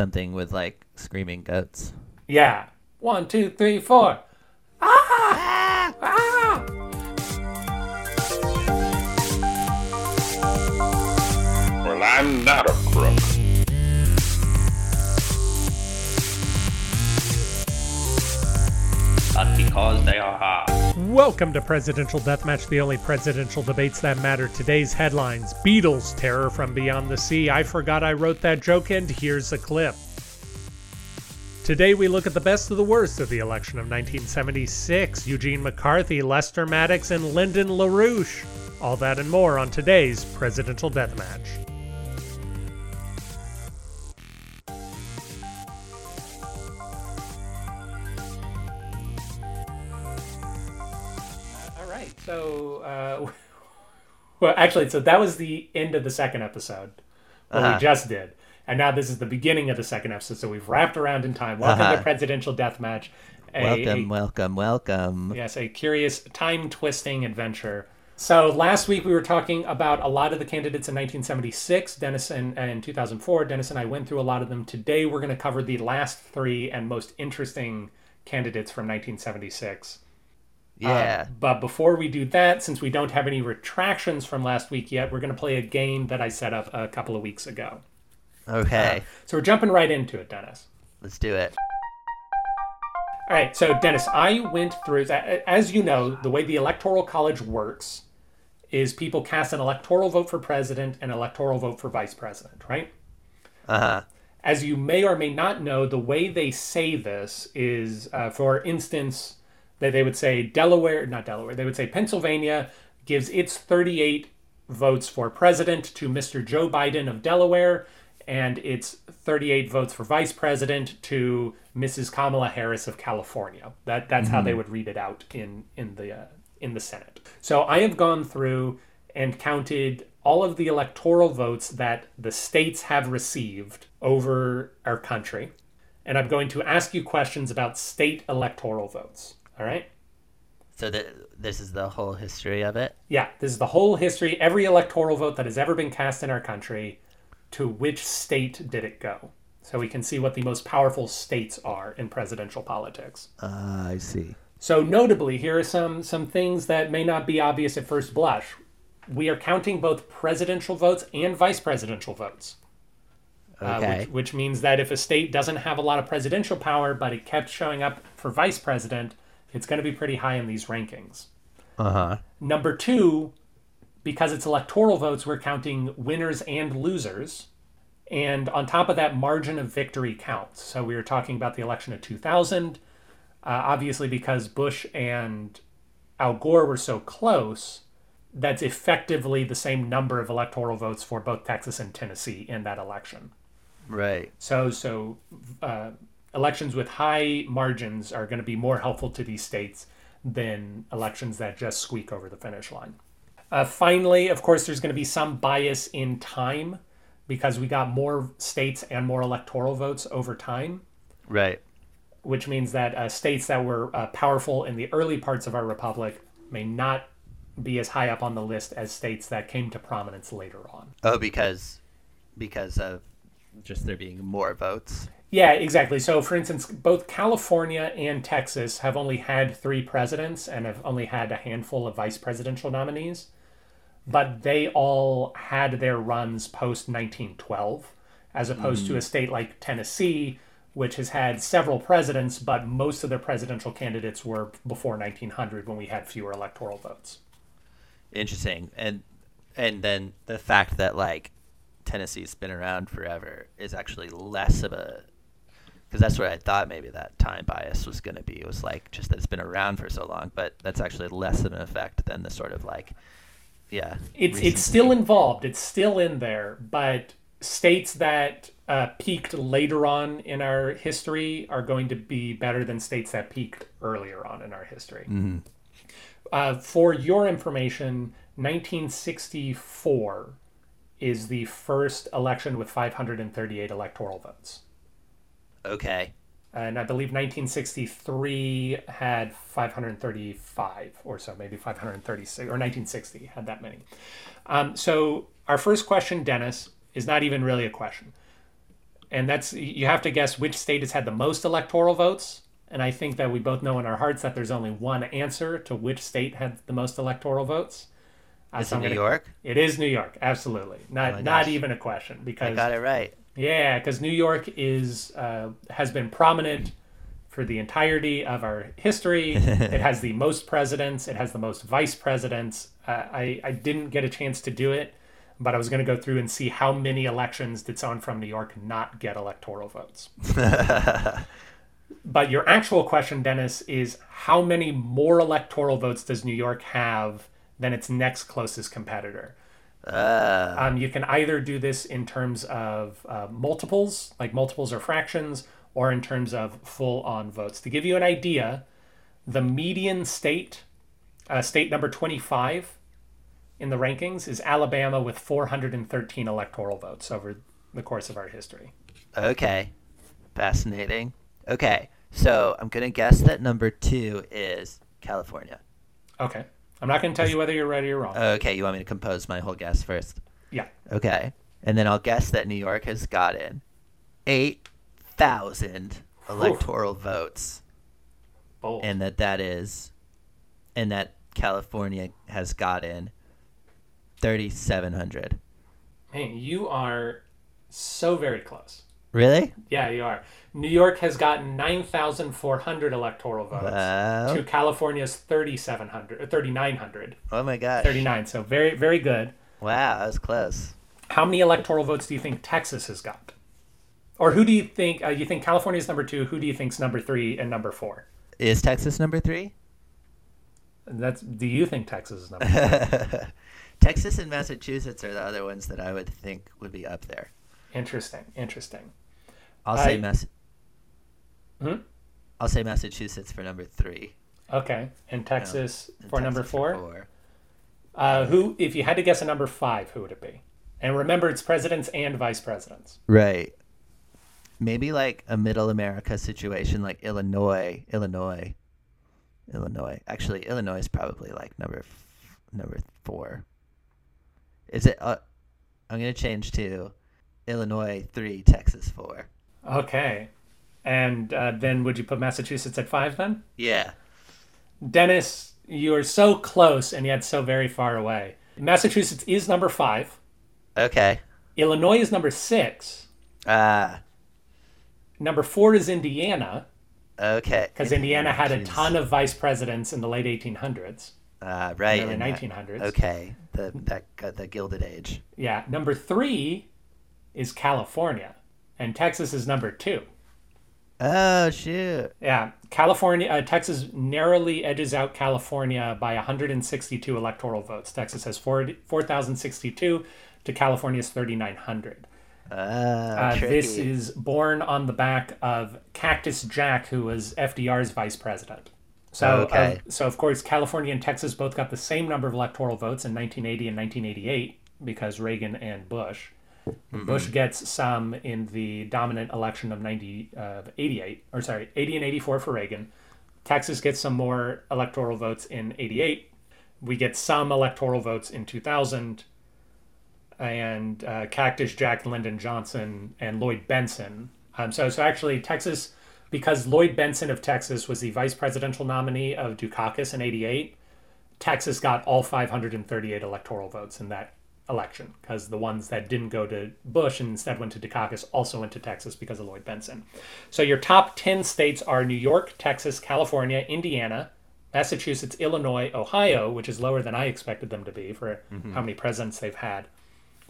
something with like screaming goats. Yeah. One, two, three, four. Ah! Ah! Well, I'm not a crook. but because they are hard. Welcome to Presidential Deathmatch, the only presidential debates that matter. Today's headlines Beatles Terror from Beyond the Sea. I forgot I wrote that joke, and here's a clip. Today we look at the best of the worst of the election of 1976 Eugene McCarthy, Lester Maddox, and Lyndon LaRouche. All that and more on today's Presidential Deathmatch. Uh, well, actually, so that was the end of the second episode, what Uh-huh. we just did. And now this is the beginning of the second episode. So we've wrapped around in time. Welcome Uh-huh. to Presidential Deathmatch. A, Welcome, a- welcome, welcome. Yes, a curious time twisting adventure. So last week we were talking about a lot of the candidates in 1976, Dennis and, and 2004. Dennis and I went through a lot of them. Today we're going to cover the last three and most interesting candidates from 1976. Yeah. Uh, but before we do that, since we don't have any retractions from last week yet, we're going to play a game that I set up a couple of weeks ago. okay. So we're jumping right into it, Dennis. Let's do it. All right, so Dennis, I went through as you know, the way the electoral college works is people cast an electoral vote for president and electoral vote for vice president, right? Uh huh. As you may or may not know, the way they say this is, uh, for instance, that they would say Delaware, not Delaware, they would say Pennsylvania gives its 38 votes for president to Mr. Joe Biden of Delaware, and its 38 votes for vice president to Mrs. Kamala Harris of California. That that's how they would read it out in in the uh, in the Senate. So I have gone through and counted all of the electoral votes that the states have received over our country, and I'm going to ask you questions about state electoral votes. All right. So th- this is the whole history of it. Yeah, this is the whole history, every electoral vote that has ever been cast in our country. To which state did it go? So we can see what the most powerful states are in presidential politics. Uh, I see. So notably, here are some some things that may not be obvious at first blush. We are counting both presidential votes and vice presidential votes. Uh, Okay. which, which means that if a state doesn't have a lot of presidential power, but it kept showing up for vice president, it's going to be pretty high in these rankings. Uh huh. Number two, because it's electoral votes, we're counting winners and losers. And on top of that, margin of victory counts. So we were talking about the election of 2000. Uh, obviously, because Bush and Al Gore were so close, that's effectively the same number of electoral votes for both Texas and Tennessee in that election. Right. So, so uh, elections with high margins are going to be more helpful to these states than elections that just squeak over the finish line. Uh, finally, of course, there's going to be some bias in time because we got more states and more electoral votes over time, Right. which means that uh, states that were uh, powerful in the early parts of our republic may not be as high up on the list as states that came to prominence later on. Oh, because because of just there being more votes. Yeah, exactly. So, for instance, both California and Texas have only had three presidents and have only had a handful of vice presidential nominees, but they all had their runs post 1912, as opposed to hmm. a state like Tennessee, which has had several presidents, but most of their presidential candidates were before 1900 when we had fewer electoral votes. Interesting. And and then the fact that like Tennessee's been around forever is actually less of a because that's what I thought maybe that time bias was going to be. It was like just that it's been around for so long, but that's actually less of an effect than the sort of like, yeah. It's it's still involved. It's still in there, but states that uh, peaked later on in our history are going to be better than states that peaked earlier on in our history. Uh, for your information, 1964 is the first election with 538 electoral votes. Okay. And I believe 1963 had 535 or so, maybe 536, or 1960 had that many. Um, so, our first question, Dennis, is not even really a question. and that's you have to guess which state has had the most electoral votes. And I think that we both know in our hearts that there's only one answer to which state had the most electoral votes. Uh, Is so it I'm New York? It is New York, absolutely. Not Oh not even a question because I got it right. Yeah, because New York is uh, has been prominent for the entirety of our history. it has the most presidents. It has the most vice presidents. Uh, I I didn't get a chance to do it, but I was going to go through and see how many elections did someone from New York not get electoral votes. but your actual question, Dennis, is how many more electoral votes does New York have than its next closest competitor? Uh, Um, you can either do this in terms of uh, multiples, like multiples or fractions, or in terms of full on votes. To give you an idea, the median state, uh, state number 25 in the rankings, is Alabama with 413 electoral votes over the course of our history. okay. Fascinating. Okay. So I'm going to guess that number two is California. Okay. I'm not going to tell you whether you're right or you're wrong. Okay. You want me to compose my whole guess first? yeah. Okay. And then I'll guess that New York has gotten 8,000 electoral votes. Bold. And that that is, and that California has gotten 3,700. Man, you are so very close. Really? Yeah, you are. New York has gotten 9,400 electoral votes Wow. to California's 3,700 or 3,900. Oh my gosh. 39. So very, very good. Wow, that was close. How many electoral votes do you think Texas has got? Or who do you think? Uh, you think California's number two? Who do you think's number three and number four? Is Texas number three? That's. Do you think Texas is number? 3? Texas and Massachusetts are the other ones that I would think would be up there. interesting. Interesting. I'll say I- Mass. Hmm? I'll say Massachusetts for number three. Okay. And Texas and for number Texas four. Uh, who? If you had to guess a number five, who would it be? And remember, it's presidents and vice presidents. Right. Maybe like a middle America situation like Illinois, Illinois, Illinois. Actually, Illinois is probably like number f- number 4. Is it uh, I'm going to change to Illinois 3, Texas 4. Okay. And uh, then would you put Massachusetts at five then? Yeah. Dennis, you are so close and yet so very far away. Massachusetts is number five. Okay. Illinois is number six. Ah, Number four is Indiana, okay. because Indiana had a ton of vice presidents in the late 1800s. Ah, right. early in that- 1900s. Okay. The that uh, the Gilded Age. Yeah. Number three is California, and Texas is number two. Oh shoot. Yeah, California, uh, Texas narrowly edges out California by 162 electoral votes. Texas has 4 4,062 to California's 3,900. Ah, Uh, this is born on the back of Cactus Jack, who was FDR's vice president. So, Okay. uh, so of course, California and Texas both got the same number of electoral votes in 1980 and 1988 because Reagan and Bush. Mm-hmm. Bush gets some in the dominant election of 90, uh, 88, or sorry, 80 and 84 for Reagan. Texas gets some more electoral votes in 88. We get some electoral votes in 2000 and uh, Cactus Jack, Lyndon Johnson, and Lloyd Bentsen. Um, so, so actually, Texas, because Lloyd Bentsen of Texas was the vice presidential nominee of Dukakis in '88, Texas got all 538 electoral votes in that election because the ones that didn't go to Bush and instead went to Dukakis also went to Texas because of Lloyd Bentsen. So your top 10 states are New York, Texas, California, Indiana, Massachusetts, Illinois, Ohio, which is lower than I expected them to be for mm-hmm. how many presidents they've had.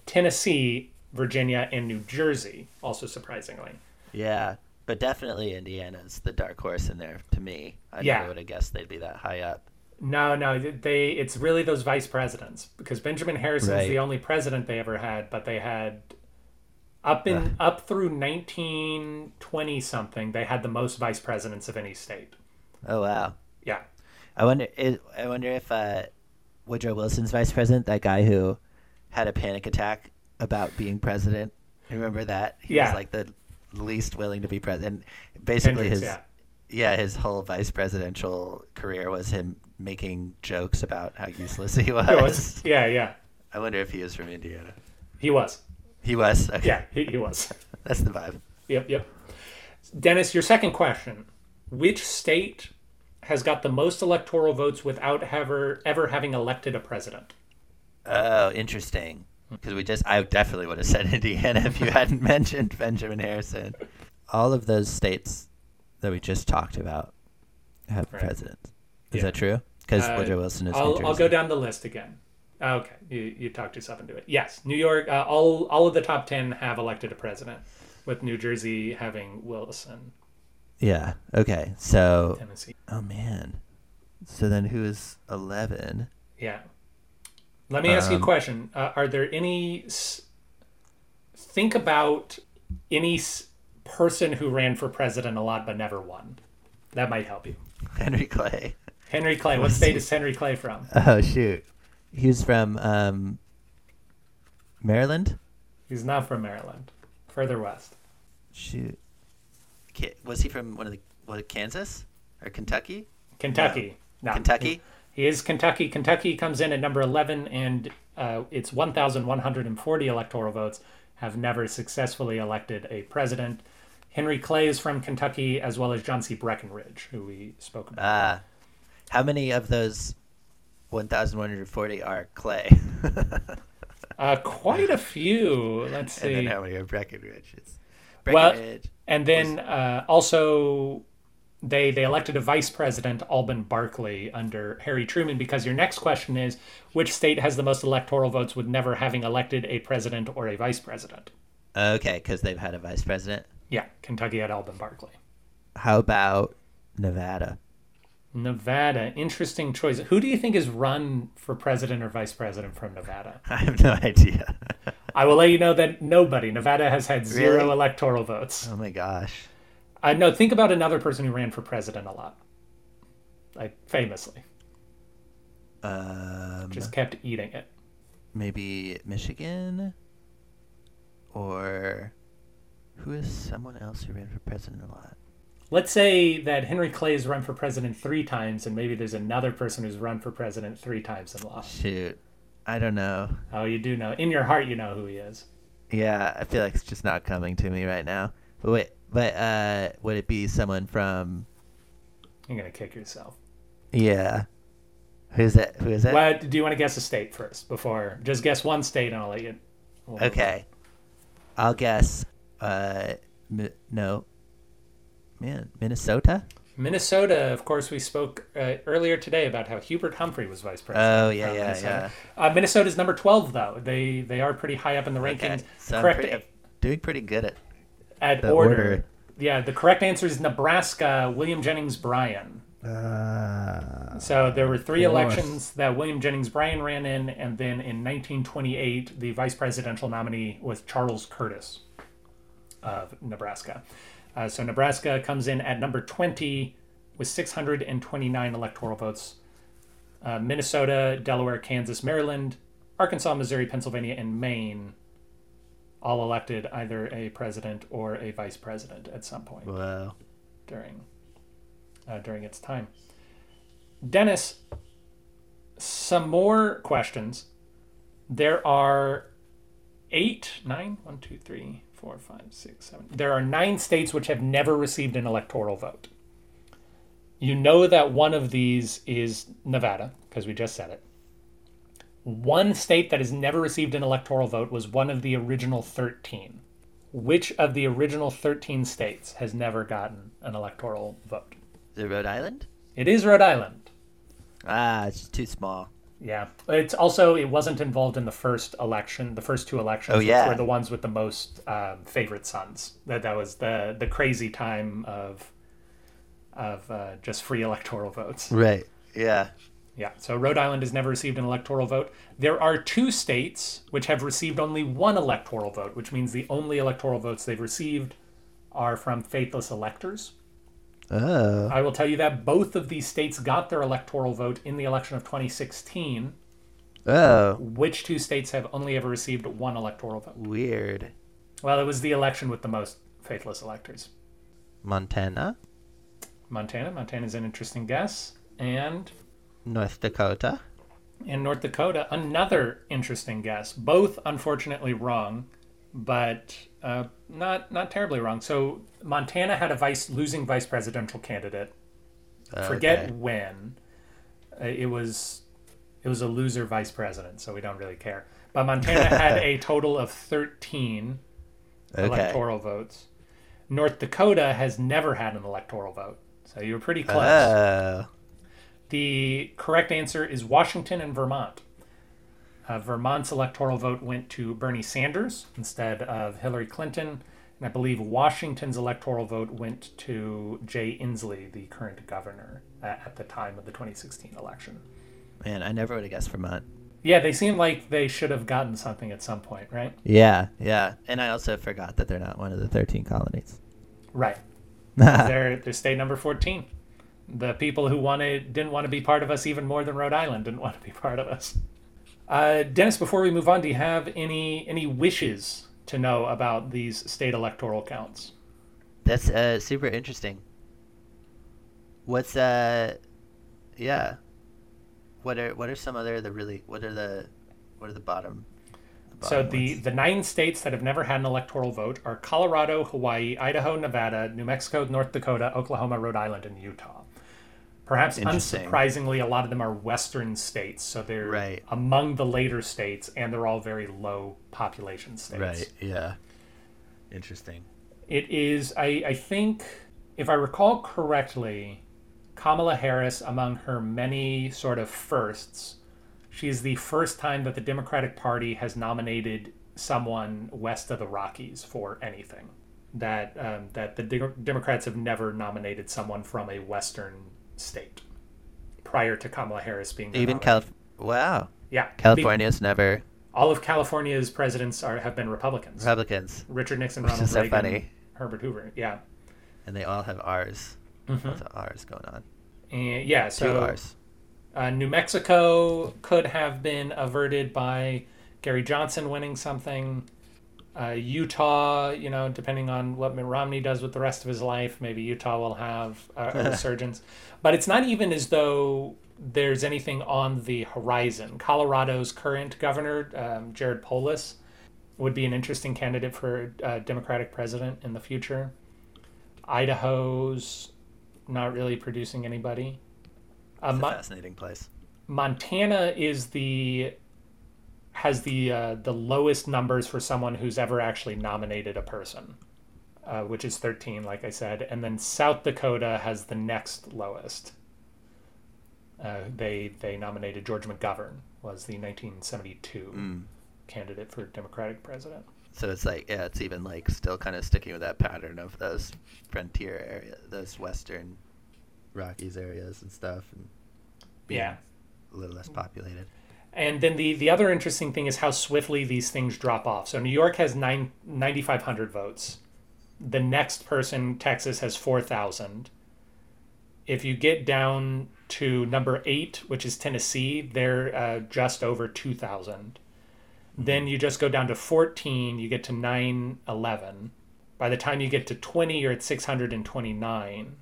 Tennessee, Virginia, and New Jersey, also surprisingly. Yeah, but definitely Indiana's the dark horse in there to me. I Yeah. never would have guessed they'd be that high up. No, no, they it's really those vice presidents because Benjamin Harrison Right. the only president they ever had, but they had up in up through 1920 something, they had the most vice presidents of any state. Oh wow. Yeah. I wonder. i I wonder if uh, Woodrow Wilson's vice president, that guy who had a panic attack about being president. Remember that? He Yeah. was like the least willing to be president. Basically, Hendricks, his yeah. yeah, his whole vice presidential career was him making jokes about how useless he was. It was- yeah, yeah. I wonder if he was from Indiana. He was. He was. Okay. Yeah, he, he was. That's the vibe. Yep, yep. Dennis, your second question. Which state has got the most electoral votes without ever ever having elected a president? Oh, interesting. Hmm. Because we just, I definitely would have said Indiana if you hadn't mentioned Benjamin Harrison. All of those states that we just talked about have Right. presidents. Is Yeah. that true? Because Uh, Woodrow Wilson is I'll, I'll go down the list again. Okay, you, you talked yourself into it. Yes, New York. Uh, all all of the top ten have elected a president, with New Jersey having Wilson, Yeah. Okay. So, Tennessee. oh man. So then who is 11? Yeah. Let me ask you a Um, question. Uh, are there any? Think about any person who ran for president a lot but never won. That might help you. Henry Clay. Henry Clay. What state is Henry Clay from? Oh shoot. He was from um, Maryland. He's not from Maryland. Further west. Shoot. Ki- Was he from one of the what Kansas or Kentucky? Kentucky. No. Kentucky. He is Kentucky. Kentucky comes in at number 11, and uh, its 1,140 electoral votes have never successfully elected a president. Henry Clay is from Kentucky, as well as John C. Breckinridge, who we spoke about. Ah. How many of those 1,140 are Clay? Uh, quite a few. Let's see. and then how many are Breckinridge? It's Well- And then uh, also, they they elected a vice president, Alban Barkley, under Harry Truman. Because your next question is, which state has the most electoral votes with never having elected a president or a vice president? okay, because they've had a vice president. Yeah, Kentucky had Alban Barkley. How about Nevada? Nevada, interesting choice. Who do you think is run for president or vice president from Nevada? I have no idea. I will let you know that nobody. Nevada has had zero Really? electoral votes. oh my gosh. Uh, know. think about another person who ran for president a lot, like famously, Um, just kept eating it. maybe Michigan, or who is someone else who ran for president a lot? Let's say that Henry Clay has run for president three times, and maybe there's another person who's run for president three times and lost. Shoot, I don't know. Oh, you do know. In your heart, you know who he is. Yeah, I feel like it's just not coming to me right now. But wait, but uh, would it be someone from? You're gonna kick yourself. Yeah, who's that? Who is it? What do you want to guess a state first before? Just guess one state, and I'll let you. we'll- Okay, I'll guess. Uh, no. Man, Minnesota. Minnesota, of course, we spoke uh, earlier today about how Hubert Humphrey was vice president. Oh yeah, from yeah, Minnesota. yeah. Uh, Minnesota's number twelve, though. They they are pretty high up in the Okay, rankings. so I'm correct pretty, doing pretty good at. at the order. order. Yeah, the correct answer is Nebraska. William Jennings Bryan. Uh, So there were three elections that William Jennings Bryan ran in, and then in 1928, the vice presidential nominee was Charles Curtis of Nebraska. Uh, so Nebraska comes in at number 20 with 629 electoral votes. Uh, Minnesota, Delaware, Kansas, Maryland, Arkansas, Missouri, Pennsylvania, and Maine all elected either a president or a vice president at some point Whoa. during uh, during its time. Dennis, some more questions. There are eight, nine, one, two, three, four, five, six, seven. There are nine states which have never received an electoral vote. You know that one of these is Nevada, because we just said it. One state that has never received an electoral vote was one of the original 13. Which of the original 13 states has never gotten an electoral vote? Is it Rhode Island? It is Rhode Island. Ah, it's too small. Yeah. It's also, it wasn't involved in the first election, the first two elections, Oh, yeah. were the ones with the most um, favorite sons. That, that was the, the crazy time of, of uh, just free electoral votes. Right. Yeah. Yeah, so Rhode Island has never received an electoral vote. There are two states which have received only one electoral vote, which means the only electoral votes they've received are from faithless electors. Oh. I will tell you that both of these states got their electoral vote in the election of 2016. Oh. Which two states have only ever received one electoral vote? Weird. Well, it was the election with the most faithless electors. Montana, Montana. Montana's an interesting guess. And North Dakota. in North Dakota, another interesting guess. Both unfortunately wrong. But uh, not not terribly wrong. So Montana had a vice losing vice presidential candidate. Forget Okay. when. Uh, It was it was a loser vice president, so we don't really care. But Montana had a total of thirteen Okay. electoral votes. North Dakota has never had an electoral vote, so you were pretty close. Oh. The correct answer is Washington and Vermont. Uh, Vermont's electoral vote went to Bernie Sanders instead of Hillary Clinton. And I believe Washington's electoral vote went to Jay Inslee, the current governor, uh, at the time of the 2016 election. Man, I never would have guessed Vermont. Yeah, they seem like they should have gotten something at some point, right? Yeah, yeah. And I also forgot that they're not one of the 13 colonies. Right. they're, they're state number 14. The people who wanted didn't want to be part of us even more than Rhode Island didn't want to be part of us. Uh, Dennis, before we move on, do you have any any wishes to know about these state electoral counts? That's uh, super interesting. What's uh, yeah. What are what are some other the really what are the what are the bottom? the So the ones? the nine states that have never had an electoral vote are Colorado, Hawaii, Idaho, Nevada, New Mexico, North Dakota, Oklahoma, Rhode Island, and Utah. Perhaps unsurprisingly, a lot of them are western states, so they're Right. among the later states, and they're all very low population states. right yeah. Interesting. It is, I, I think, if I recall correctly, Kamala Harris, among her many sort of firsts, she is the first time that the Democratic Party has nominated someone west of the Rockies for anything. That um, that the De- Democrats have never nominated someone from a western state prior to Kamala Harris being Even nominee. Calif. Wow. yeah California's never All of California's presidents are have been Republicans. Republicans, Richard Nixon, Ronald is so Reagan, funny. Herbert Hoover. Yeah. and they all have R's. Mm-hmm. Lots of R's going on. And yeah, Two so R's. uh, New Mexico could have been averted by Gary Johnson winning something. Uh, Utah, you know, depending on what Mitt Romney does with the rest of his life, maybe Utah will have uh, a resurgence. But it's not even as though there's anything on the horizon. Colorado's current governor, um, Jared Polis, would be an interesting candidate for uh, Democratic president in the future. Idaho's not really producing anybody. Uh, It's a Mon- fascinating place. Montana is the has the uh, the lowest numbers for someone who's ever actually nominated a person, uh, which is 13, like I said, and then South Dakota has the next lowest. Uh, they they nominated George McGovern was the 1972 Mm. candidate for Democratic president. So it's like yeah, it's even like still kind of sticking with that pattern of those frontier area, those western Rockies areas and stuff, and being Yeah. a little less populated. And then the, the other interesting thing is how swiftly these things drop off. So New York has nine, 9,500 votes. The next person, Texas, has 4,000. If you get down to number eight, which is Tennessee, they're uh, just over 2,000. Then you just go down to 14, you get to 911. By the time you get to 20, you're at 629.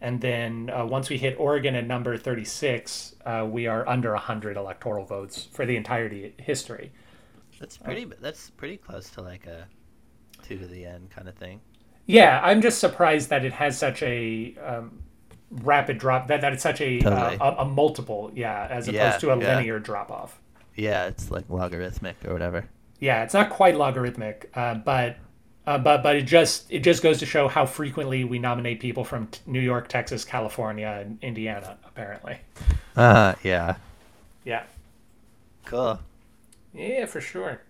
And then uh, once we hit Oregon at number 36, uh, we are under 100 electoral votes for the entirety history. That's pretty. That's pretty close to like a two to the end kind of thing. Yeah, I'm just surprised that it has such a um, rapid drop, that, that it's such a, Totally. uh, a, a multiple, yeah, as opposed Yeah, to a yeah. linear drop off. Yeah, it's like logarithmic or whatever. Yeah, it's not quite logarithmic, uh, but uh, but but it just it just goes to show how frequently we nominate people from t- New York, Texas, California, and Indiana. Apparently, Uh yeah. yeah. Cool. Yeah, for sure.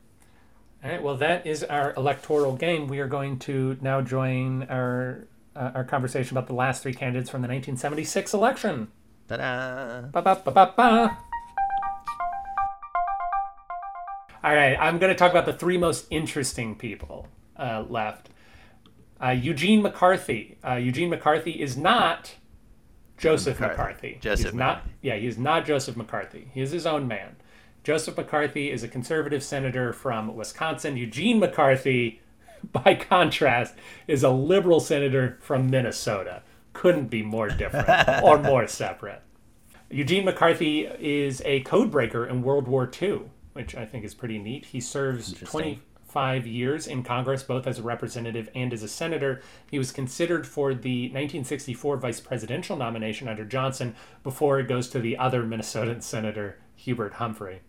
All right. Well, that is our electoral game. We are going to now join our uh, our conversation about the last three candidates from the 1976 election. Ta-da! Ba ba ba ba ba. All right. I'm going to talk about the three most interesting people uh, left. Uh, Eugene McCarthy. Uh, Eugene McCarthy is not Joseph McCarthy. McCarthy. Joseph He's not. McCarthy. Yeah, he's not Joseph McCarthy. He is his own man. Joseph McCarthy is a conservative senator from Wisconsin. Eugene McCarthy, by contrast, is a liberal senator from Minnesota. Couldn't be more different or more separate. Eugene McCarthy is a code breaker in World War II, which I think is pretty neat. He serves Interesting. Five years in Congress, both as a representative and as a senator. He was considered for the 1964 vice presidential nomination under Johnson before it goes to the other Minnesotan senator, Hubert Humphrey.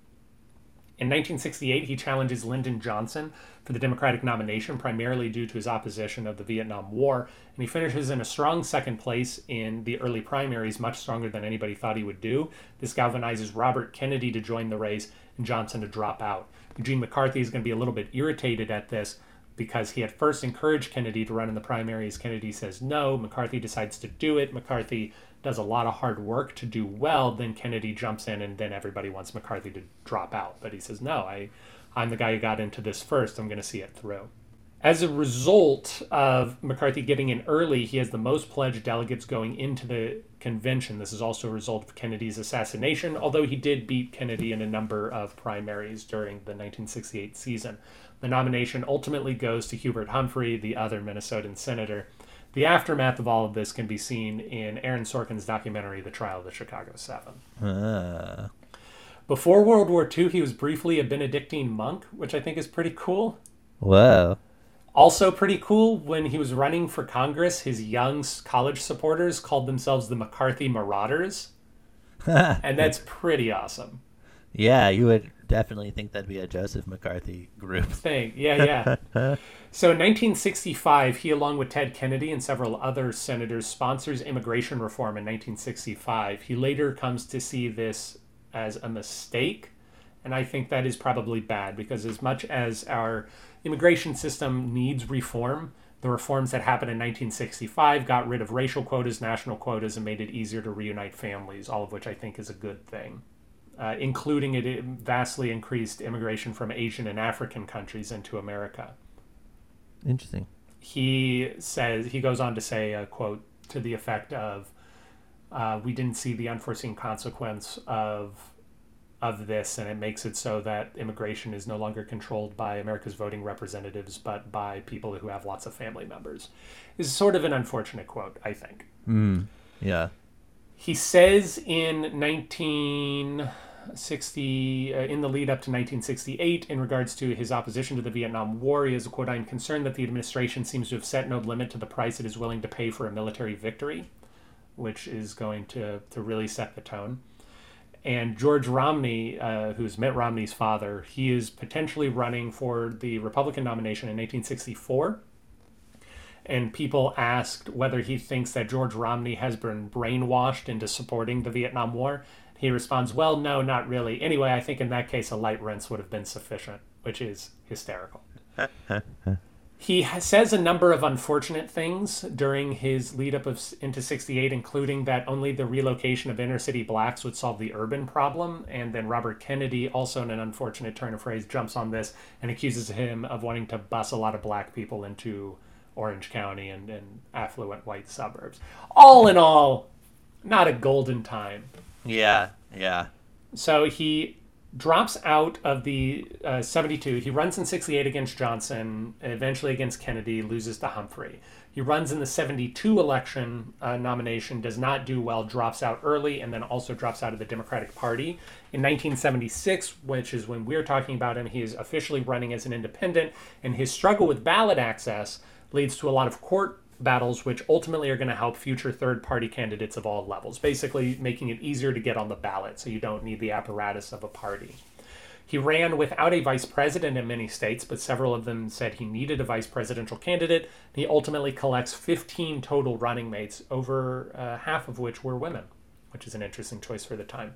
In 1968, he challenges Lyndon Johnson for the Democratic nomination, primarily due to his opposition of the Vietnam War, and he finishes in a strong second place in the early primaries, much stronger than anybody thought he would do. This galvanizes Robert Kennedy to join the race and Johnson to drop out. Eugene McCarthy is going to be a little bit irritated at this because he had first encouraged Kennedy to run in the primaries. Kennedy says no. McCarthy decides to do it. McCarthy does a lot of hard work to do well. Then Kennedy jumps in, and then everybody wants McCarthy to drop out. But he says, no, I, I'm the guy who got into this first. I'm going to see it through. As a result of McCarthy getting in early, he has the most pledged delegates going into the convention. This is also a result of Kennedy's assassination, although he did beat Kennedy in a number of primaries during the 1968 season. The nomination ultimately goes to Hubert Humphrey, the other Minnesotan senator. The aftermath of all of this can be seen in Aaron Sorkin's documentary, The Trial of the Chicago Seven. Uh, Before World War II, he was briefly a Benedictine monk, which I think is pretty cool. whoa. Also, pretty cool when he was running for Congress, his young college supporters called themselves the McCarthy Marauders. and that's pretty awesome. Yeah, you would definitely think that'd be a Joseph McCarthy group. Thing. Yeah, yeah. so in 1965, he, along with Ted Kennedy and several other senators, sponsors immigration reform in 1965. He later comes to see this as a mistake. And I think that is probably bad because, as much as our immigration system needs reform, the reforms that happened in 1965 got rid of racial quotas, national quotas, and made it easier to reunite families, all of which I think is a good thing. Uh, including it, it vastly increased immigration from Asian and African countries into America. Interesting. He says he goes on to say a quote to the effect of, uh, "We didn't see the unforeseen consequence of of this, and it makes it so that immigration is no longer controlled by America's voting representatives, but by people who have lots of family members." Is sort of an unfortunate quote, I think. Yeah. He says in 1960, uh, in the lead up to 1968, in regards to his opposition to the Vietnam War, he has, quote, I'm concerned that the administration seems to have set no limit to the price it is willing to pay for a military victory, which is going to, to really set the tone. And George Romney, uh, who's Mitt Romney's father, he is potentially running for the Republican nomination in 1864 and people asked whether he thinks that George Romney has been brainwashed into supporting the Vietnam War. He responds, Well, no, not really. Anyway, I think in that case, a light rinse would have been sufficient, which is hysterical. he says a number of unfortunate things during his lead up of, into 68, including that only the relocation of inner city blacks would solve the urban problem. And then Robert Kennedy, also in an unfortunate turn of phrase, jumps on this and accuses him of wanting to bus a lot of black people into Orange County and, and affluent white suburbs. All in all, not a golden time. Yeah. Yeah. So he drops out of the uh, 72. He runs in 68 against Johnson, eventually against Kennedy, loses to Humphrey. He runs in the 72 election uh, nomination, does not do well, drops out early, and then also drops out of the Democratic Party. In 1976, which is when we're talking about him, he is officially running as an independent, and his struggle with ballot access leads to a lot of court battles, which ultimately are going to help future third party candidates of all levels, basically making it easier to get on the ballot so you don't need the apparatus of a party. He ran without a vice president in many states, but several of them said he needed a vice presidential candidate. He ultimately collects 15 total running mates, over uh, half of which were women, which is an interesting choice for the time.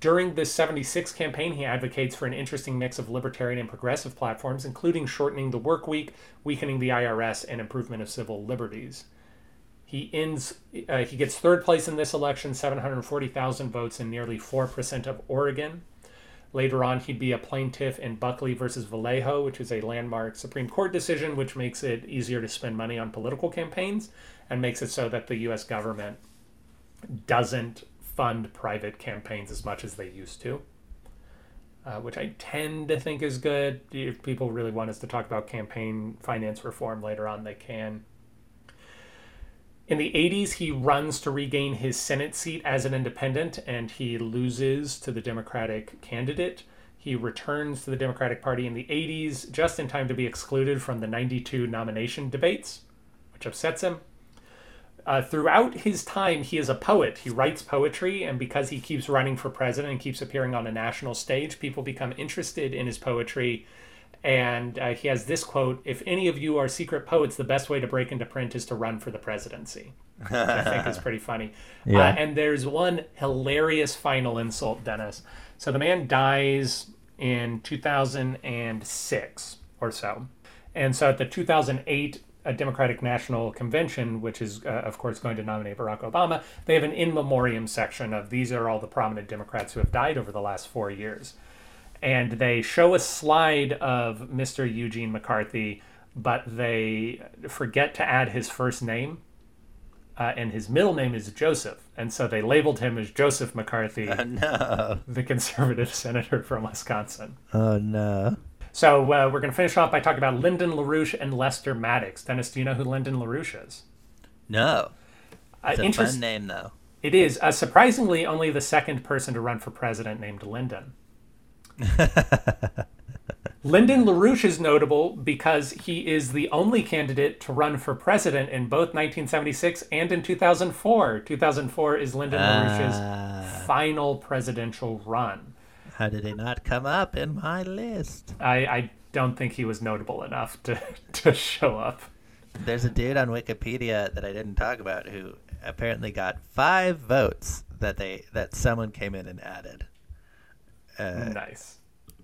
During this 76 campaign, he advocates for an interesting mix of libertarian and progressive platforms, including shortening the work week, weakening the IRS, and improvement of civil liberties. He ends. Uh, he gets third place in this election, 740,000 votes, and nearly four percent of Oregon. Later on, he'd be a plaintiff in Buckley versus Valeo, which is a landmark Supreme Court decision, which makes it easier to spend money on political campaigns and makes it so that the U.S. government doesn't fund private campaigns as much as they used to, uh, which I tend to think is good. If people really want us to talk about campaign finance reform later on, they can. In the 80s, he runs to regain his Senate seat as an independent and he loses to the Democratic candidate. He returns to the Democratic Party in the 80s, just in time to be excluded from the 92 nomination debates, which upsets him. Uh, throughout his time, he is a poet. He writes poetry, and because he keeps running for president and keeps appearing on a national stage, people become interested in his poetry. And uh, he has this quote If any of you are secret poets, the best way to break into print is to run for the presidency. Which I think is pretty funny. Yeah. Uh, and there's one hilarious final insult, Dennis. So the man dies in 2006 or so. And so at the 2008 a Democratic National Convention, which is, uh, of course, going to nominate Barack Obama, they have an in memoriam section of these are all the prominent Democrats who have died over the last four years. And they show a slide of Mr. Eugene McCarthy, but they forget to add his first name. Uh, and his middle name is Joseph. And so they labeled him as Joseph McCarthy, no. the conservative senator from Wisconsin. Oh no. So uh, we're going to finish off by talking about Lyndon LaRouche and Lester Maddox. Dennis, do you know who Lyndon LaRouche is? No. Uh, It's a interest- fun name though. It is. Uh, surprisingly, only the second person to run for president named Lyndon. Lyndon LaRouche is notable because he is the only candidate to run for president in both 1976 and in 2004. 2004 is Lyndon LaRouche's Ah. final presidential run. How did he not come up in my list? I, I don't think he was notable enough to, to show up. There's a dude on Wikipedia that I didn't talk about who apparently got five votes that they that someone came in and added. Uh, Nice.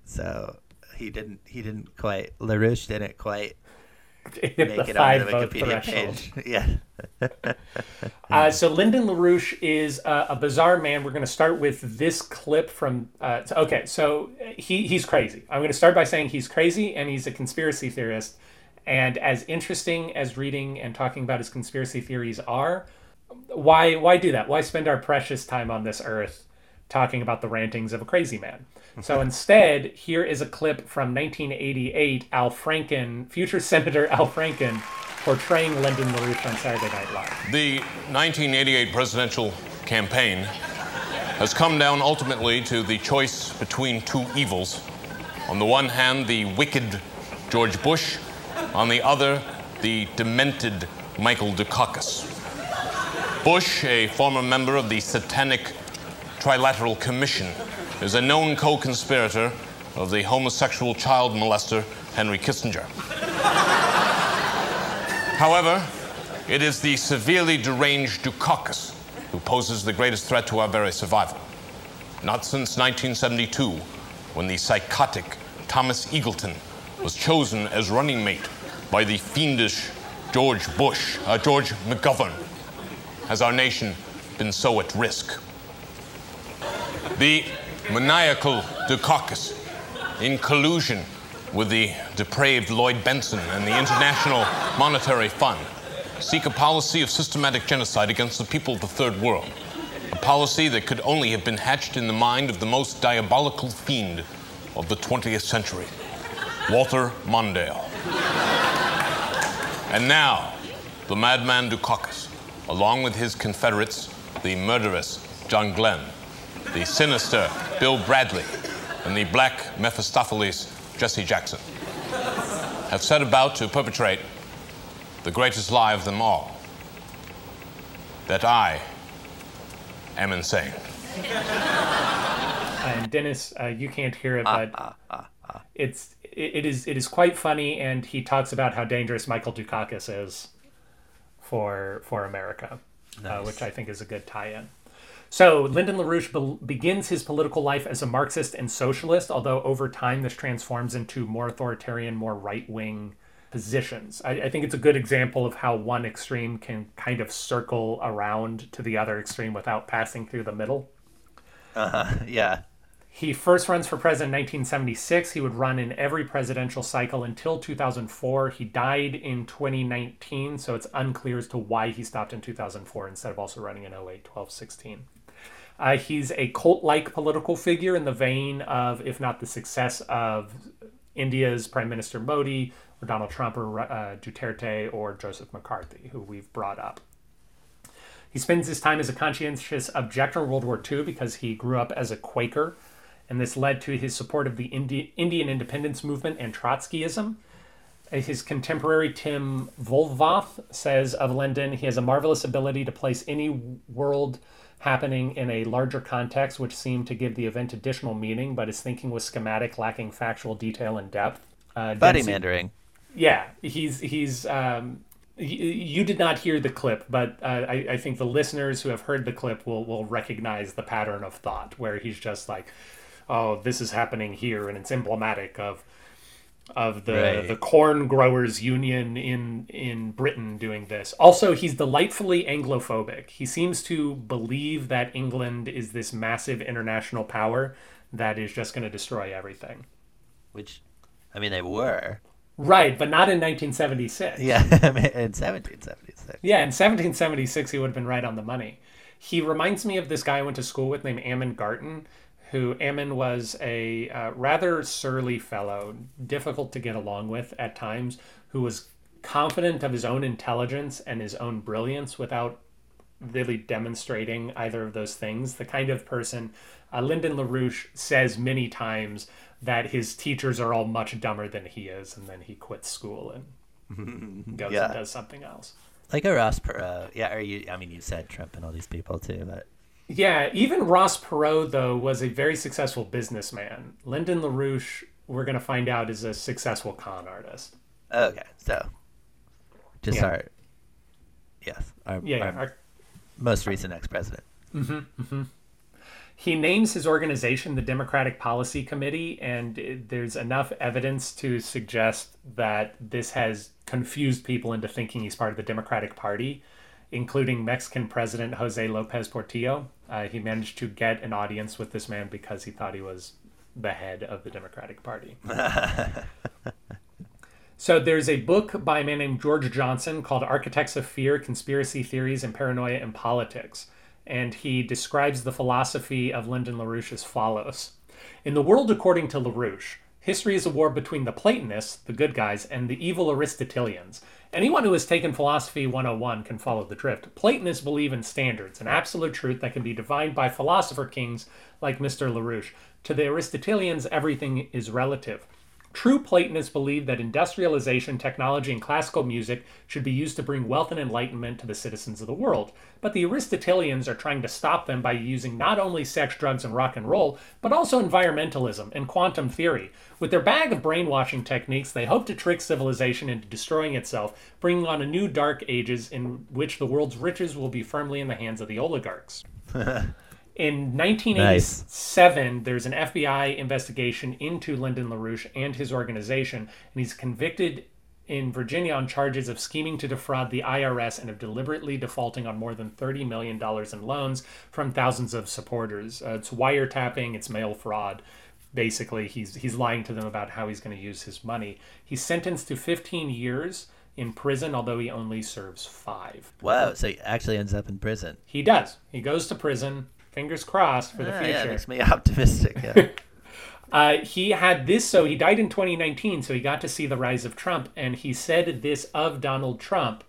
So he didn't he didn't quite Larouche didn't quite make it onto the Wikipedia threshold. page. Yeah. Uh, so Lyndon LaRouche is uh, a bizarre man. We're going to start with this clip from. Uh, okay, so he he's crazy. I'm going to start by saying he's crazy and he's a conspiracy theorist. And as interesting as reading and talking about his conspiracy theories are, why why do that? Why spend our precious time on this earth talking about the rantings of a crazy man? So instead, here is a clip from 1988. Al Franken, future Senator Al Franken, portraying Lyndon LaRouche on Saturday Night Live. The 1988 presidential campaign has come down ultimately to the choice between two evils. On the one hand, the wicked George Bush, on the other, the demented Michael Dukakis. Bush, a former member of the Satanic Trilateral Commission, is a known co conspirator of the homosexual child molester Henry Kissinger. However, it is the severely deranged Dukakis who poses the greatest threat to our very survival. Not since 1972, when the psychotic Thomas Eagleton was chosen as running mate by the fiendish George Bush, uh, George McGovern, has our nation been so at risk. The maniacal Dukakis, in collusion with the depraved Lloyd Bentsen and the International Monetary Fund, seek a policy of systematic genocide against the people of the Third World. A policy that could only have been hatched in the mind of the most diabolical fiend of the 20th century, Walter Mondale. And now, the madman Dukakis, along with his confederates, the murderous John Glenn, the sinister Bill Bradley, and the black Mephistopheles Jesse Jackson, have set about to perpetrate the greatest lie of them all that I am insane. Uh, and Dennis, uh, you can't hear it, ah, but ah, ah, it's it, it is it is quite funny, and he talks about how dangerous Michael Dukakis is for for America, uh, which I think is a good tie-in. So Lyndon LaRouche be- begins his political life as a Marxist and socialist, although over time this transforms into more authoritarian, more right-wing positions. I, I think it's a good example of how one extreme can kind of circle around to the other extreme without passing through the middle. Uh-huh. yeah. He first runs for president in 1976. He would run in every presidential cycle until 2004. He died in 2019, so it's unclear as to why he stopped in 2004 instead of also running in 08, 12, 16. Uh, he's a cult like political figure in the vein of, if not the success of India's Prime Minister Modi, or Donald Trump, or uh, Duterte, or Joseph McCarthy, who we've brought up. He spends his time as a conscientious objector in World War II because he grew up as a Quaker and this led to his support of the Indi- Indian independence movement and Trotskyism. Uh, His contemporary Tim Wohlforth says of Lyndon, he has a marvelous ability to place any world happening in a larger context, which seemed to give the event additional meaning, but his thinking was schematic, lacking factual detail and depth. Uh, Buddy mandering. yeah, he's he's. Um, y- you did not hear the clip, but uh, I, I think the listeners who have heard the clip will will recognize the pattern of thought, where he's just like, "Oh, this is happening here, and it's emblematic of of the Right. the corn growers union in in Britain doing this." Also, he's delightfully Anglophobic. He seems to believe that England is this massive international power that is just going to destroy everything. Which, I mean, they were. Right, but not in 1976. Yeah, I mean, in 1776. Yeah, in 1776, he would have been right on the money. He reminds me of this guy I went to school with named Ammon Garton, who Ammon was a uh, rather surly fellow, difficult to get along with at times, who was confident of his own intelligence and his own brilliance without really demonstrating either of those things. The kind of person uh, Lyndon LaRouche says many times that his teachers are all much dumber than he is, and then he quits school and goes Yeah. and does something else. Like a Ross Perot. Yeah, or you, I mean, you said Trump and all these people too, but Yeah, even Ross Perot, though, was a very successful businessman. Lyndon LaRouche, we're going to find out, is a successful con artist. okay. So, just Yeah. our, yes, our, Yeah, our our- most recent ex-president. Mm-hmm, mm-hmm. he names his organization the Democratic Policy Committee, and there's enough evidence to suggest that this has confused people into thinking he's part of the Democratic Party, including Mexican President Jose Lopez Portillo. Uh, he managed to get an audience with this man because he thought he was the head of the Democratic Party. So there's a book by a man named George Johnson called Architects of Fear, Conspiracy Theories and Paranoia in Politics. And he describes the philosophy of Lyndon LaRouche as follows. In the world according to LaRouche, history is a war between the Platonists, the good guys, and the evil Aristotelians. Anyone who has taken Philosophy 101 can follow the drift. Platonists believe in standards, an absolute truth that can be defined by philosopher kings like Mr. LaRouche. To the Aristotelians, everything is relative. True Platonists believe that industrialization, technology, and classical music should be used to bring wealth and enlightenment to the citizens of the world. But the Aristotelians are trying to stop them by using not only sex, drugs, and rock and roll, but also environmentalism and quantum theory. With their bag of brainwashing techniques, they hope to trick civilization into destroying itself, bringing on a new dark ages in which the world's riches will be firmly in the hands of the oligarchs. In 1987, there's an FBI investigation into Lyndon LaRouche and his organization, and he's convicted in Virginia on charges of scheming to defraud the IRS and of deliberately defaulting on more than $30 million in loans from thousands of supporters. Uh, it's wiretapping, it's mail fraud. Basically, he's, he's lying to them about how he's going to use his money. He's sentenced to 15 years in prison, although he only serves five. Wow. So he actually ends up in prison. He does. He goes to prison. Fingers crossed for the Ah, future. yeah, makes me optimistic. Yeah. Uh, he had this, so he died in 2019, so he got to see the rise of Trump, and he said this of Donald Trump.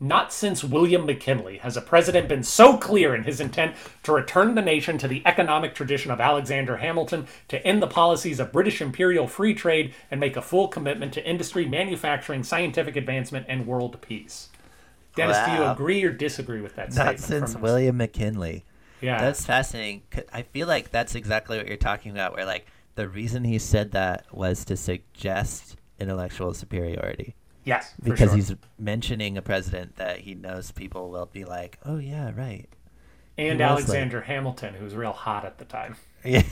Not since William McKinley has a president been so clear in his intent to return the nation to the economic tradition of Alexander Hamilton, to end the policies of British imperial free trade, and make a full commitment to industry, manufacturing, scientific advancement, and world peace. Dennis, do you agree or disagree with that Not statement? since from? William McKinley. Yeah. That's fascinating. I feel like that's exactly what you're talking about. Where like the reason he said that was to suggest intellectual superiority yes, for because sure. he's mentioning a president that he knows people will be like, oh yeah, right. and Alexander Hamilton, who was real hot at the time. Yeah.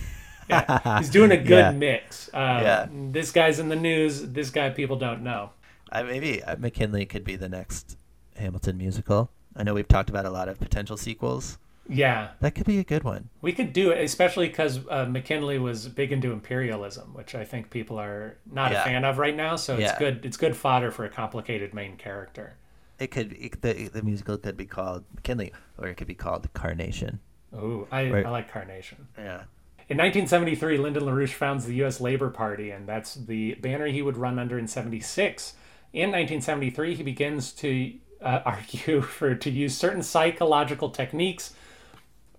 Yeah, he's doing a good Yeah. mix. Um, Yeah. This guy's in the news. This guy people don't know. I, maybe uh, McKinley could be the next Hamilton musical. I know we've talked about a lot of potential sequels. Yeah, That could be a good one. we could do it, especially because uh, McKinley was big into imperialism, which I think people are not Yeah. a fan of right now. So it's good. It's good fodder for a complicated main character. It could it, the the musical could be called McKinley, or it could be called Carnation. Ooh, I, Right. I like Carnation. Yeah. In 1973, Lyndon LaRouche founds the U.S. Labor Party, and that's the banner he would run under in 76. In 1973, he begins to uh, argue for to use certain psychological techniques,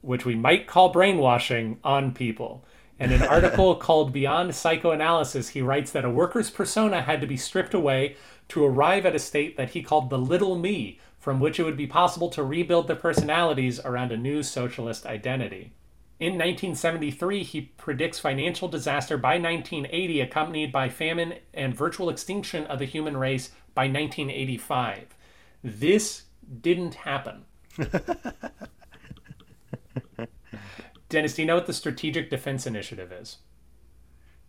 which we might call brainwashing, on people. In an article called Beyond Psychoanalysis, he writes that a worker's persona had to be stripped away to arrive at a state that he called the little me, from which it would be possible to rebuild their personalities around a new socialist identity. In 1973, he predicts financial disaster by 1980, accompanied by famine and virtual extinction of the human race by 1985. This didn't happen. Dennis, do you know what the Strategic Defense Initiative is?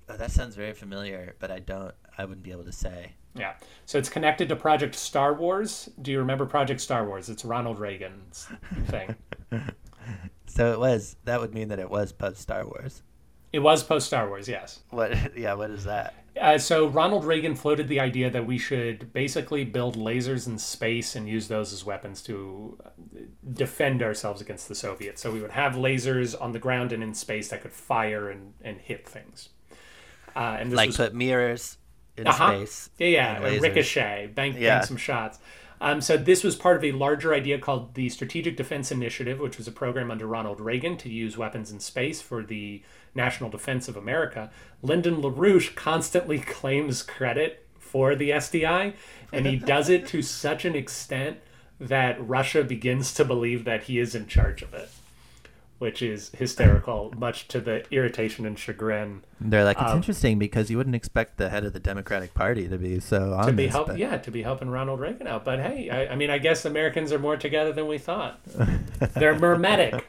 Oh, that sounds very familiar, but I don't. I wouldn't be able to say. Yeah. So it's connected to Project Star Wars. Do you remember Project Star Wars? It's Ronald Reagan's thing. So it was. That would mean that it was post Star Wars. It was post Star Wars, yes. What? Yeah. What is that? Uh, so Ronald Reagan floated the idea that we should basically build lasers in space and use those as weapons to uh, defend ourselves against the Soviets. So we would have lasers on the ground and in space that could fire and, and hit things. Uh, and this Like was put mirrors in Uh-huh. space. Yeah, yeah, ricochet, bang, Yeah. bank some shots. Um, so this was part of a larger idea called the Strategic Defense Initiative, which was a program under Ronald Reagan to use weapons in space for the national defense of America. Lyndon LaRouche constantly claims credit for the SDI, and he does it to such an extent that Russia begins to believe that he is in charge of it, which is hysterical, much to the irritation and chagrin They're like it's Um, interesting because you wouldn't expect the head of the Democratic Party to be so on to be this, help but- yeah to be helping Ronald Reagan out. But hey, I, I mean, I guess Americans are more together than we thought. They're mermetic.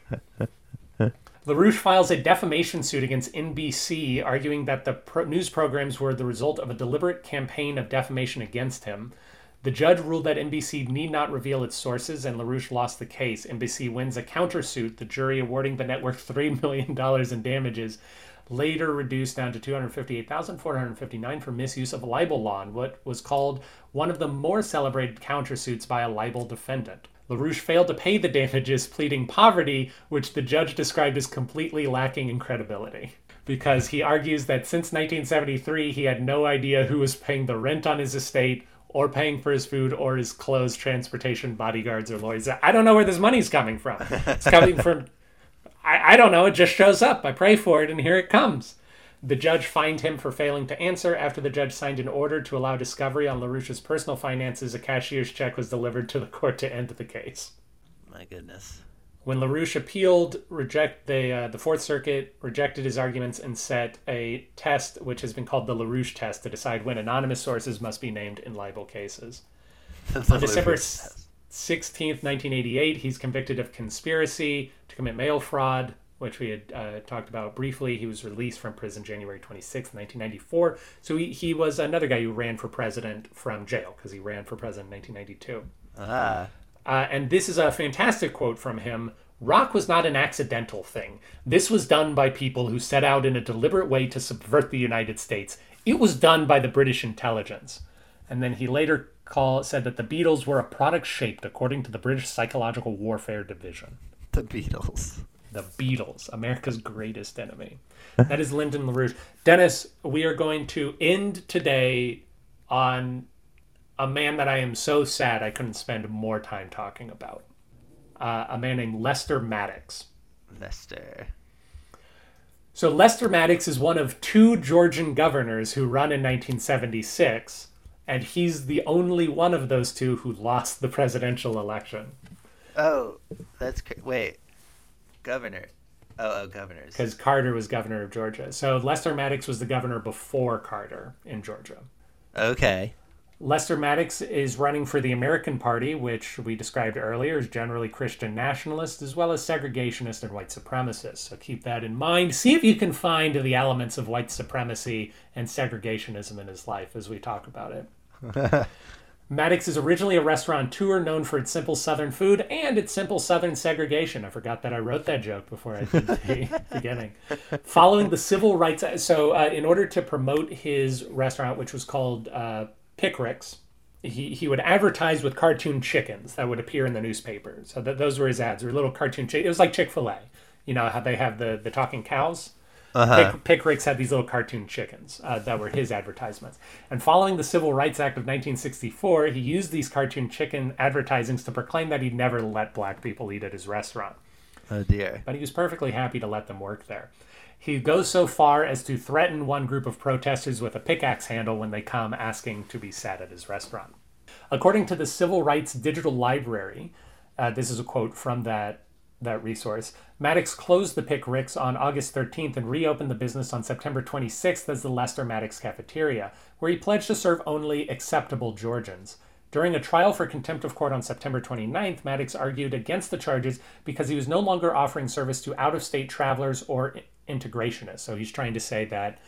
LaRouche files a defamation suit against NBC, arguing that the pro- news programs were the result of a deliberate campaign of defamation against him. The judge ruled that NBC need not reveal its sources, and LaRouche lost the case. NBC wins a countersuit, the jury awarding the network $3 million in damages, later reduced down to 258459 for misuse of libel law in what was called one of the more celebrated countersuits by a libel defendant. LaRouche failed to pay the damages, pleading poverty, which the judge described as completely lacking in credibility. Because he argues that since 1973, he had no idea who was paying the rent on his estate, or paying for his food, or his clothes, transportation, bodyguards, or lawyers. I don't know where this money's coming from. It's coming from I, I don't know. It just shows up. I pray for it, and here it comes. The judge fined him for failing to answer. After the judge signed an order to allow discovery on LaRouche's personal finances, a cashier's check was delivered to the court to end the case. My goodness. When LaRouche appealed, reject the uh, the Fourth Circuit rejected his arguments and set a test which has been called the LaRouche test to decide when anonymous sources must be named in libel cases. On December sixteenth, nineteen eighty-eight, he's convicted of conspiracy to commit mail fraud, which we had uh, talked about briefly. He was released from prison January twenty-sixth, nineteen ninety-four. So he, he was another guy who ran for president from jail because he ran for president in nineteen ninety-two. Ah, Uh, and this is a fantastic quote from him. Rock was not an accidental thing. This was done by people who set out in a deliberate way to subvert the United States. It was done by the British intelligence. And then he later call, said that the Beatles were a product shaped according to the British Psychological Warfare Division. the Beatles. The Beatles, America's greatest enemy. That is Lyndon LaRouche. Dennis, we are going to end today on a man that I am so sad I couldn't spend more time talking about. Uh, a man named Lester Maddox. Lester. So Lester Maddox is one of two Georgian governors who run in 1976, and he's the only one of those two who lost the presidential election. Oh, that's wait. Governor. Oh, oh, governors. because Carter was governor of Georgia. So Lester Maddox was the governor before Carter in Georgia. Okay. Lester Maddox is running for the American Party, which we described earlier is generally Christian nationalist as well as segregationist and white supremacist. So keep that in mind. See if you can find the elements of white supremacy and segregationism in his life as we talk about it. Maddox is originally a restaurateur known for its simple Southern food and its simple Southern segregation. I forgot that I wrote that joke before I did the beginning. Following the civil rights, so uh, in order to promote his restaurant, which was called uh, Pickrick's, he, he would advertise with cartoon chickens that would appear in the newspaper. So that those were his ads. They were little cartoon chickens. It was like Chick Fil A. You know how they have the the talking cows. Pick, Pickrick's had these little cartoon chickens uh, that were his advertisements. And following the Civil Rights Act of 1964, he used these cartoon chicken advertisings to proclaim that he'd never let black people eat at his restaurant. Oh dear. but he was perfectly happy to let them work there. He goes so far as to threaten one group of protesters with a pickaxe handle when they come asking to be sat at his restaurant. According to the Civil Rights Digital Library, uh, this is a quote from that that resource. Maddox closed the Pickrick's on August 13th and reopened the business on September 26th as the Lester Maddox Cafeteria, where he pledged to serve only acceptable Georgians. During a trial for contempt of court on September 29th, Maddox argued against the charges because he was no longer offering service to out of state travelers or integrationists. So he's trying to say that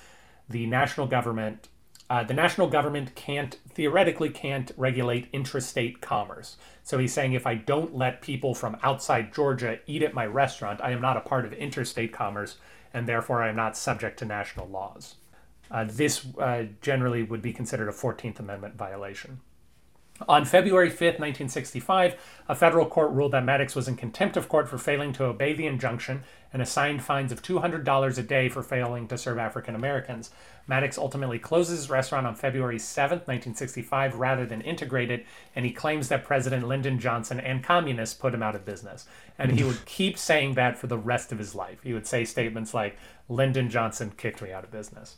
the national government uh, the national government can't theoretically can't regulate intrastate commerce. So he's saying if I don't let people from outside Georgia eat at my restaurant, I am not a part of interstate commerce, and therefore I am not subject to national laws. Uh, this uh, generally would be considered a 14th Amendment violation. On February 5th, 1965, a federal court ruled that Maddox was in contempt of court for failing to obey the injunction and assigned fines of $200 a day for failing to serve African Americans. Maddox ultimately closes his restaurant on February 7, 1965, rather than integrate it, and he claims that President Lyndon Johnson and communists put him out of business. And he would keep saying that for the rest of his life. He would say statements like, Lyndon Johnson kicked me out of business.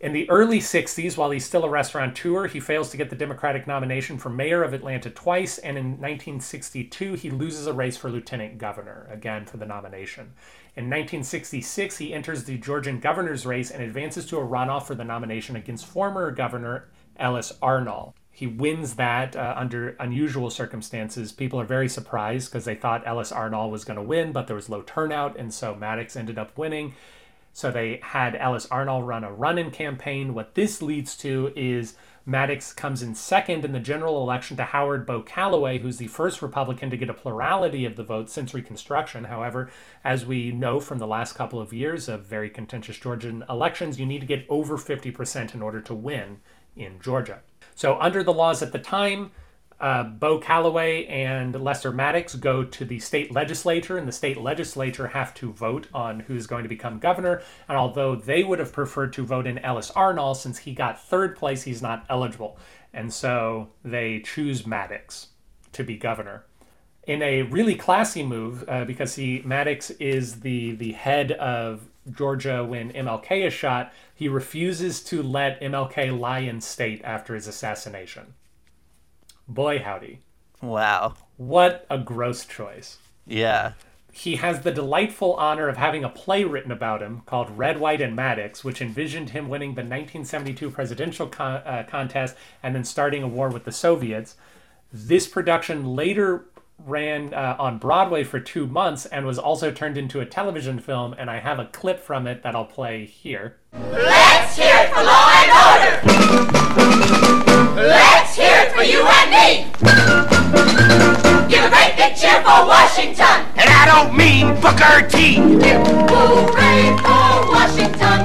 In the early 60s, while he's still a restaurateur, he fails to get the Democratic nomination for mayor of Atlanta twice, and in 1962, he loses a race for lieutenant governor, again for the nomination. In 1966, he enters the Georgian governor's race and advances to a runoff for the nomination against former governor Ellis Arnall. He wins that uh, under unusual circumstances. People are very surprised because they thought Ellis Arnall was going to win, but there was low turnout, and so Maddox ended up winning. So they had Ellis Arnall run a run in campaign. What this leads to is Maddox comes in second in the general election to Howard Bo Callaway, who's the first Republican to get a plurality of the vote since Reconstruction. However, as we know from the last couple of years of very contentious Georgian elections, you need to get over 50% in order to win in Georgia. So, under the laws at the time, uh, Bo Callaway and Lester Maddox go to the state legislature, and the state legislature have to vote on who's going to become governor. And although they would have preferred to vote in Ellis Arnall, since he got third place, he's not eligible. And so they choose Maddox to be governor. In a really classy move, uh, because he Maddox is the the head of Georgia when MLK is shot, he refuses to let MLK lie in state after his assassination. Boy, howdy. Wow. What a gross choice. Yeah. He has the delightful honor of having a play written about him called Red, White, and Maddox, which envisioned him winning the 1972 presidential con- uh, contest and then starting a war with the Soviets. This production later ran uh, on Broadway for two months and was also turned into a television film, and I have a clip from it that I'll play here. Let's hear it for law mean Booker T. Hooray for Washington!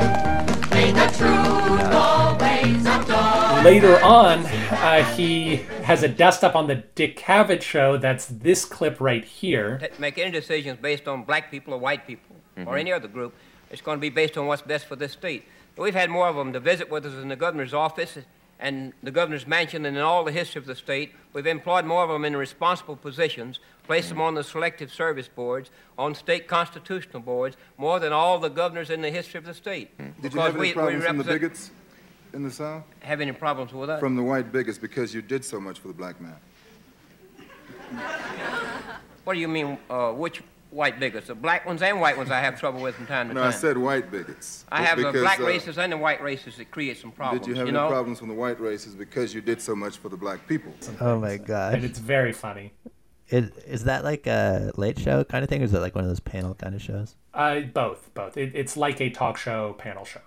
May the truth always adore. Later on, uh, he has a dust up on the Dick Cavett show. That's this clip right here. make any decisions based on black people or white people or any other group. It's going to be based on what's best for this state. We've had more of them to visit with us in the governor's office and the governor's mansion than in all the history of the state. We've employed more of them in responsible positions, placed them on the selective service boards, on state constitutional boards, more than all the governors in the history of the state. Did you have any we- we problems from the bigots in the South? Have any problems with that? From the white bigots because you did so much for the black man. What do you mean, uh, which white bigots? The black ones and white ones I have trouble with from time to No, time. I said white bigots. I have the black uh, races and the white races that create some problems. Did you have any know? problems from the white races because you did so much for the black people? Oh my And god. it's very funny. Is, is that like a late show kind of thing, or is it like one of those panel kind of shows? Uh, both, both. It, it's like a talk show, panel show.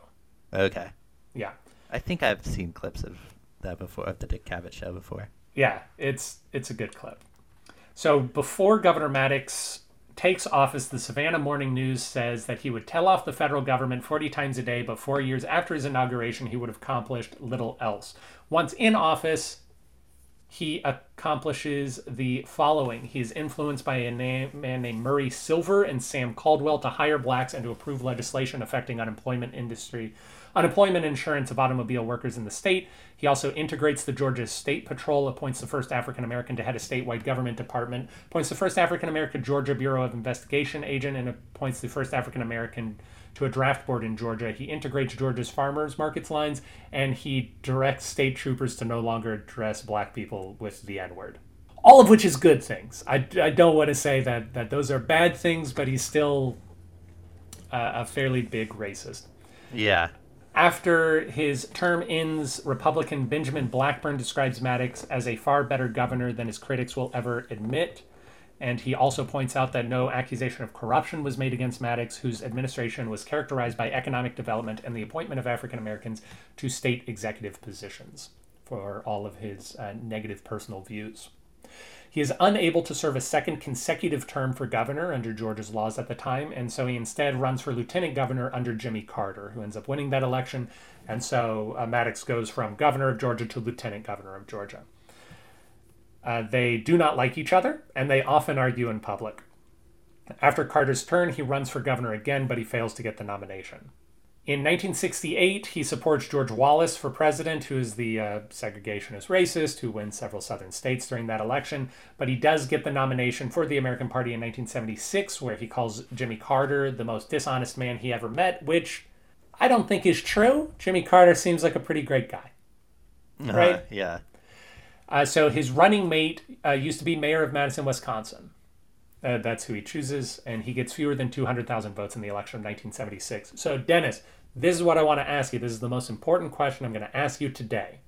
Okay. Yeah. I think I've seen clips of that before, of the Dick Cavett show before. Yeah, it's it's a good clip. So before Governor Maddox takes office, the Savannah Morning News says that he would tell off the federal government 40 times a day, but four years after his inauguration, he would have accomplished little else. Once in office, he accomplishes the following. He is influenced by a na- man named Murray Silver and Sam Caldwell to hire blacks and to approve legislation affecting unemployment industry, unemployment insurance of automobile workers in the state. He also integrates the Georgia State Patrol, appoints the first African American to head a statewide government department, appoints the first African American Georgia Bureau of Investigation agent, and appoints the first African American to a draft board in Georgia. He integrates Georgia's farmers markets lines, and he directs state troopers to no longer address black people with the N word. All of which is good things. I, I don't want to say that, that those are bad things, but he's still uh, a fairly big racist. Yeah. After his term ends, Republican Benjamin Blackburn describes Maddox as a far better governor than his critics will ever admit. And he also points out that no accusation of corruption was made against Maddox, whose administration was characterized by economic development and the appointment of African Americans to state executive positions for all of his uh, negative personal views. He is unable to serve a second consecutive term for governor under Georgia's laws at the time, and so he instead runs for lieutenant governor under Jimmy Carter, who ends up winning that election. And so uh, Maddox goes from governor of Georgia to lieutenant governor of Georgia. Uh, they do not like each other, and they often argue in public. After Carter's turn, he runs for governor again, but he fails to get the nomination. In 1968, he supports George Wallace for president, who is the uh, segregationist racist who wins several southern states during that election. But he does get the nomination for the American Party in 1976, where he calls Jimmy Carter the most dishonest man he ever met, which I don't think is true. Jimmy Carter seems like a pretty great guy. Right? Uh, yeah. Uh, so his running mate uh, used to be mayor of Madison, Wisconsin. Uh, that's who he chooses, and he gets fewer than 200,000 votes in the election of 1976. So, Dennis, this is what I want to ask you. This is the most important question I'm going to ask you today.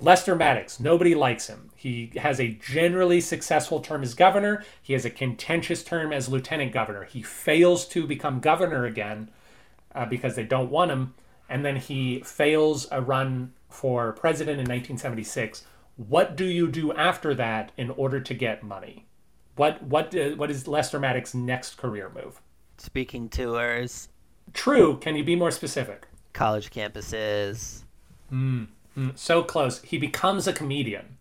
Lester Maddox, nobody likes him. He has a generally successful term as governor. He has a contentious term as lieutenant governor. He fails to become governor again uh, because they don't want him. And then he fails a run for president in 1976. What do you do after that in order to get money? What what uh, what is Lester Maddox's next career move? Speaking tours, True. Can you be more specific? college campuses. Mm, mm, so close. He becomes a comedian.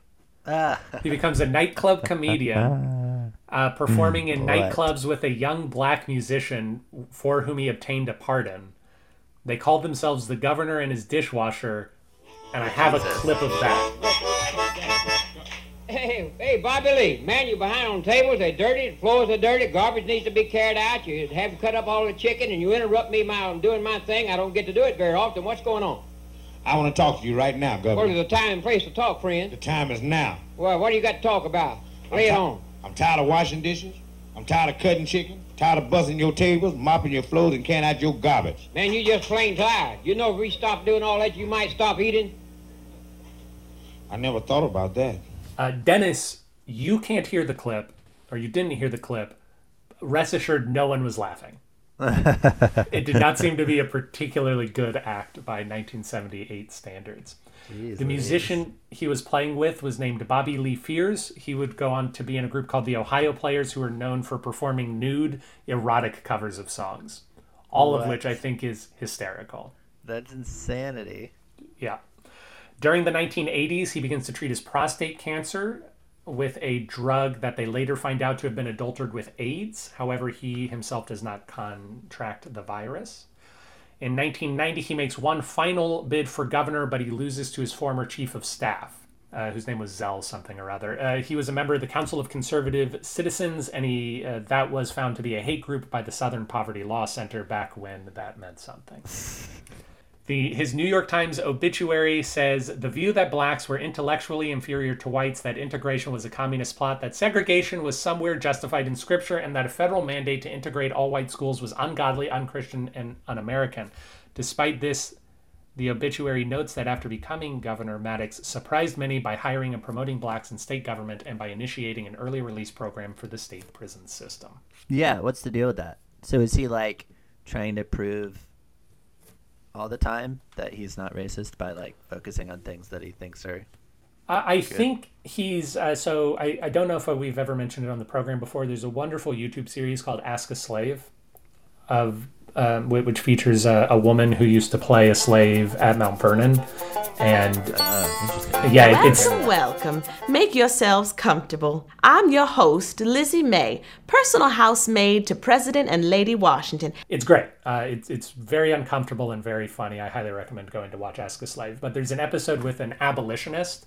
Ah. He becomes a nightclub comedian, uh, performing in What? nightclubs with a young black musician for whom he obtained a pardon. They called themselves the governor and his dishwasher, and I have a clip of that. Hey, hey, Bobby Lee, man, you're behind on tables. They're dirty, the floors are dirty, garbage needs to be carried out. You haven't cut up all the chicken, and you interrupt me while I'm doing my thing. I don't get to do it very often. What's going on? I want to talk to you right now, Governor. there's a time and place to talk, friend. The time is now. Well, what do you got to talk about? Lay it I'm on. I'm tired of washing dishes. I'm tired of cutting chicken. Tired of buzzing your tables, mopping your floors, and canning out your garbage. Man, you just plain tired. You know if we stop doing all that, you might stop eating. I never thought about that. Uh, Dennis, you can't hear the clip, or you didn't hear the clip. Rest assured, no one was laughing. it did not seem to be a particularly good act by 1978 standards. Jeez the musician he was playing with was named Bobby Lee Fears. He would go on to be in a group called the Ohio Players, who are known for performing nude, erotic covers of songs, all of which I think is hysterical. That's insanity. Yeah. During the 1980s, he begins to treat his prostate cancer with a drug that they later find out to have been adulterated with AIDS. However, he himself does not contract the virus. In 1990, he makes one final bid for governor, but he loses to his former chief of staff, uh, whose name was Zell something or other. Uh, he was a member of the Council of Conservative Citizens, and he uh, that was found to be a hate group by the Southern Poverty Law Center back when that meant something. The, his New York Times obituary says the view that blacks were intellectually inferior to whites, that integration was a communist plot, that segregation was somewhere justified in scripture, and that a federal mandate to integrate all white schools was ungodly, unchristian, and un American. Despite this, the obituary notes that after becoming governor, Maddox surprised many by hiring and promoting blacks in state government and by initiating an early release program for the state prison system. Yeah, what's the deal with that? So is he like trying to prove all the time that he's not racist by like focusing on things that he thinks are I Good. think he's uh, so. I, I don't know if we've ever mentioned it on the program before. There's a wonderful YouTube series called Ask a Slave of um, which features a, a woman who used to play a slave at Mount Vernon, and yeah, it's welcome, welcome. Make yourselves comfortable. I'm your host, Lizzie Mae, personal housemaid to President and Lady Washington. it's great. Uh, it's it's very uncomfortable and very funny. I highly recommend going to watch Ask a Slave. But there's an episode with an abolitionist.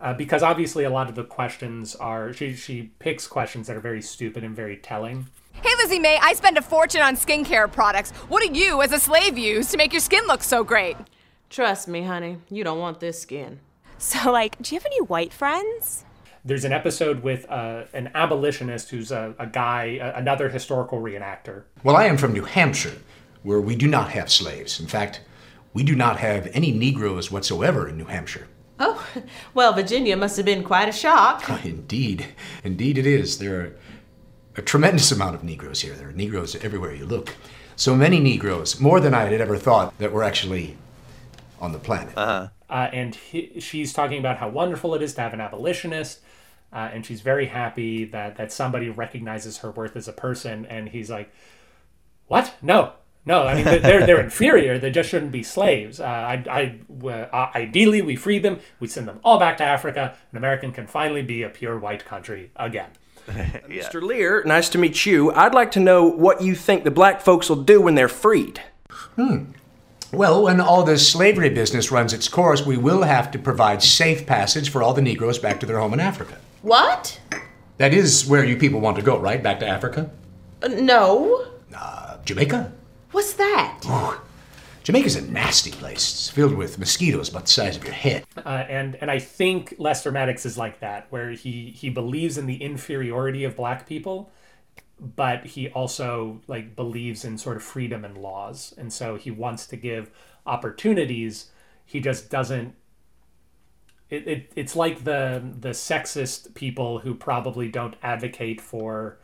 Uh, because obviously a lot of the questions are she she picks questions that are very stupid and very telling. Hey, Lizzie Mae, I spend a fortune on skincare products. What do you, as a slave, use to make your skin look so great? Trust me, honey, you don't want this skin. So, like, do you have any white friends? There's an episode with uh, an abolitionist who's a, a guy, a, another historical reenactor. Well, I am from New Hampshire, where we do not have slaves. In fact, we do not have any Negroes whatsoever in New Hampshire. Oh, well, Virginia must have been quite a shock. Indeed, indeed it is. There are a tremendous amount of Negroes here. There are Negroes everywhere you look. So many Negroes, more than I had ever thought that were actually on the planet. Uh-huh. Uh, and he, she's talking about how wonderful it is to have an abolitionist. Uh, and she's very happy that, that somebody recognizes her worth as a person. And he's like, What? No, no. I mean, they're, they're, they're inferior. They just shouldn't be slaves. Uh, I, I, uh, ideally, we free them, we send them all back to Africa, and American can finally be a pure white country again. Mr. Lear, nice to meet you. I'd like to know what you think the black folks will do when they're freed. Hmm. Well, when all this slavery business runs its course, we will have to provide safe passage for all the Negroes back to their home in Africa. What? That is where you people want to go, right? Back to Africa? Uh, no. Uh, Jamaica? What's that? Jamaica's a nasty place. It's filled with mosquitoes about the size of your head. Uh, and and I think Lester Maddox is like that, where he he believes in the inferiority of black people, but he also like believes in sort of freedom and laws, and so he wants to give opportunities. He just doesn't. It, it it's like the the sexist people who probably don't advocate for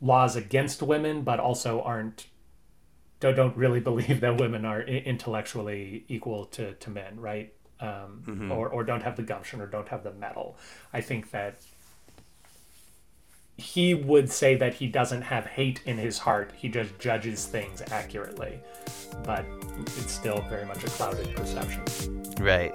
laws against women, but also aren't don't don't really believe that women are intellectually equal to, to men, right? Um, Mhm. Or or don't have the gumption or don't have the metal. I think that he would say that he doesn't have hate in his heart. He just judges things accurately, but it's still very much a clouded perception. Right.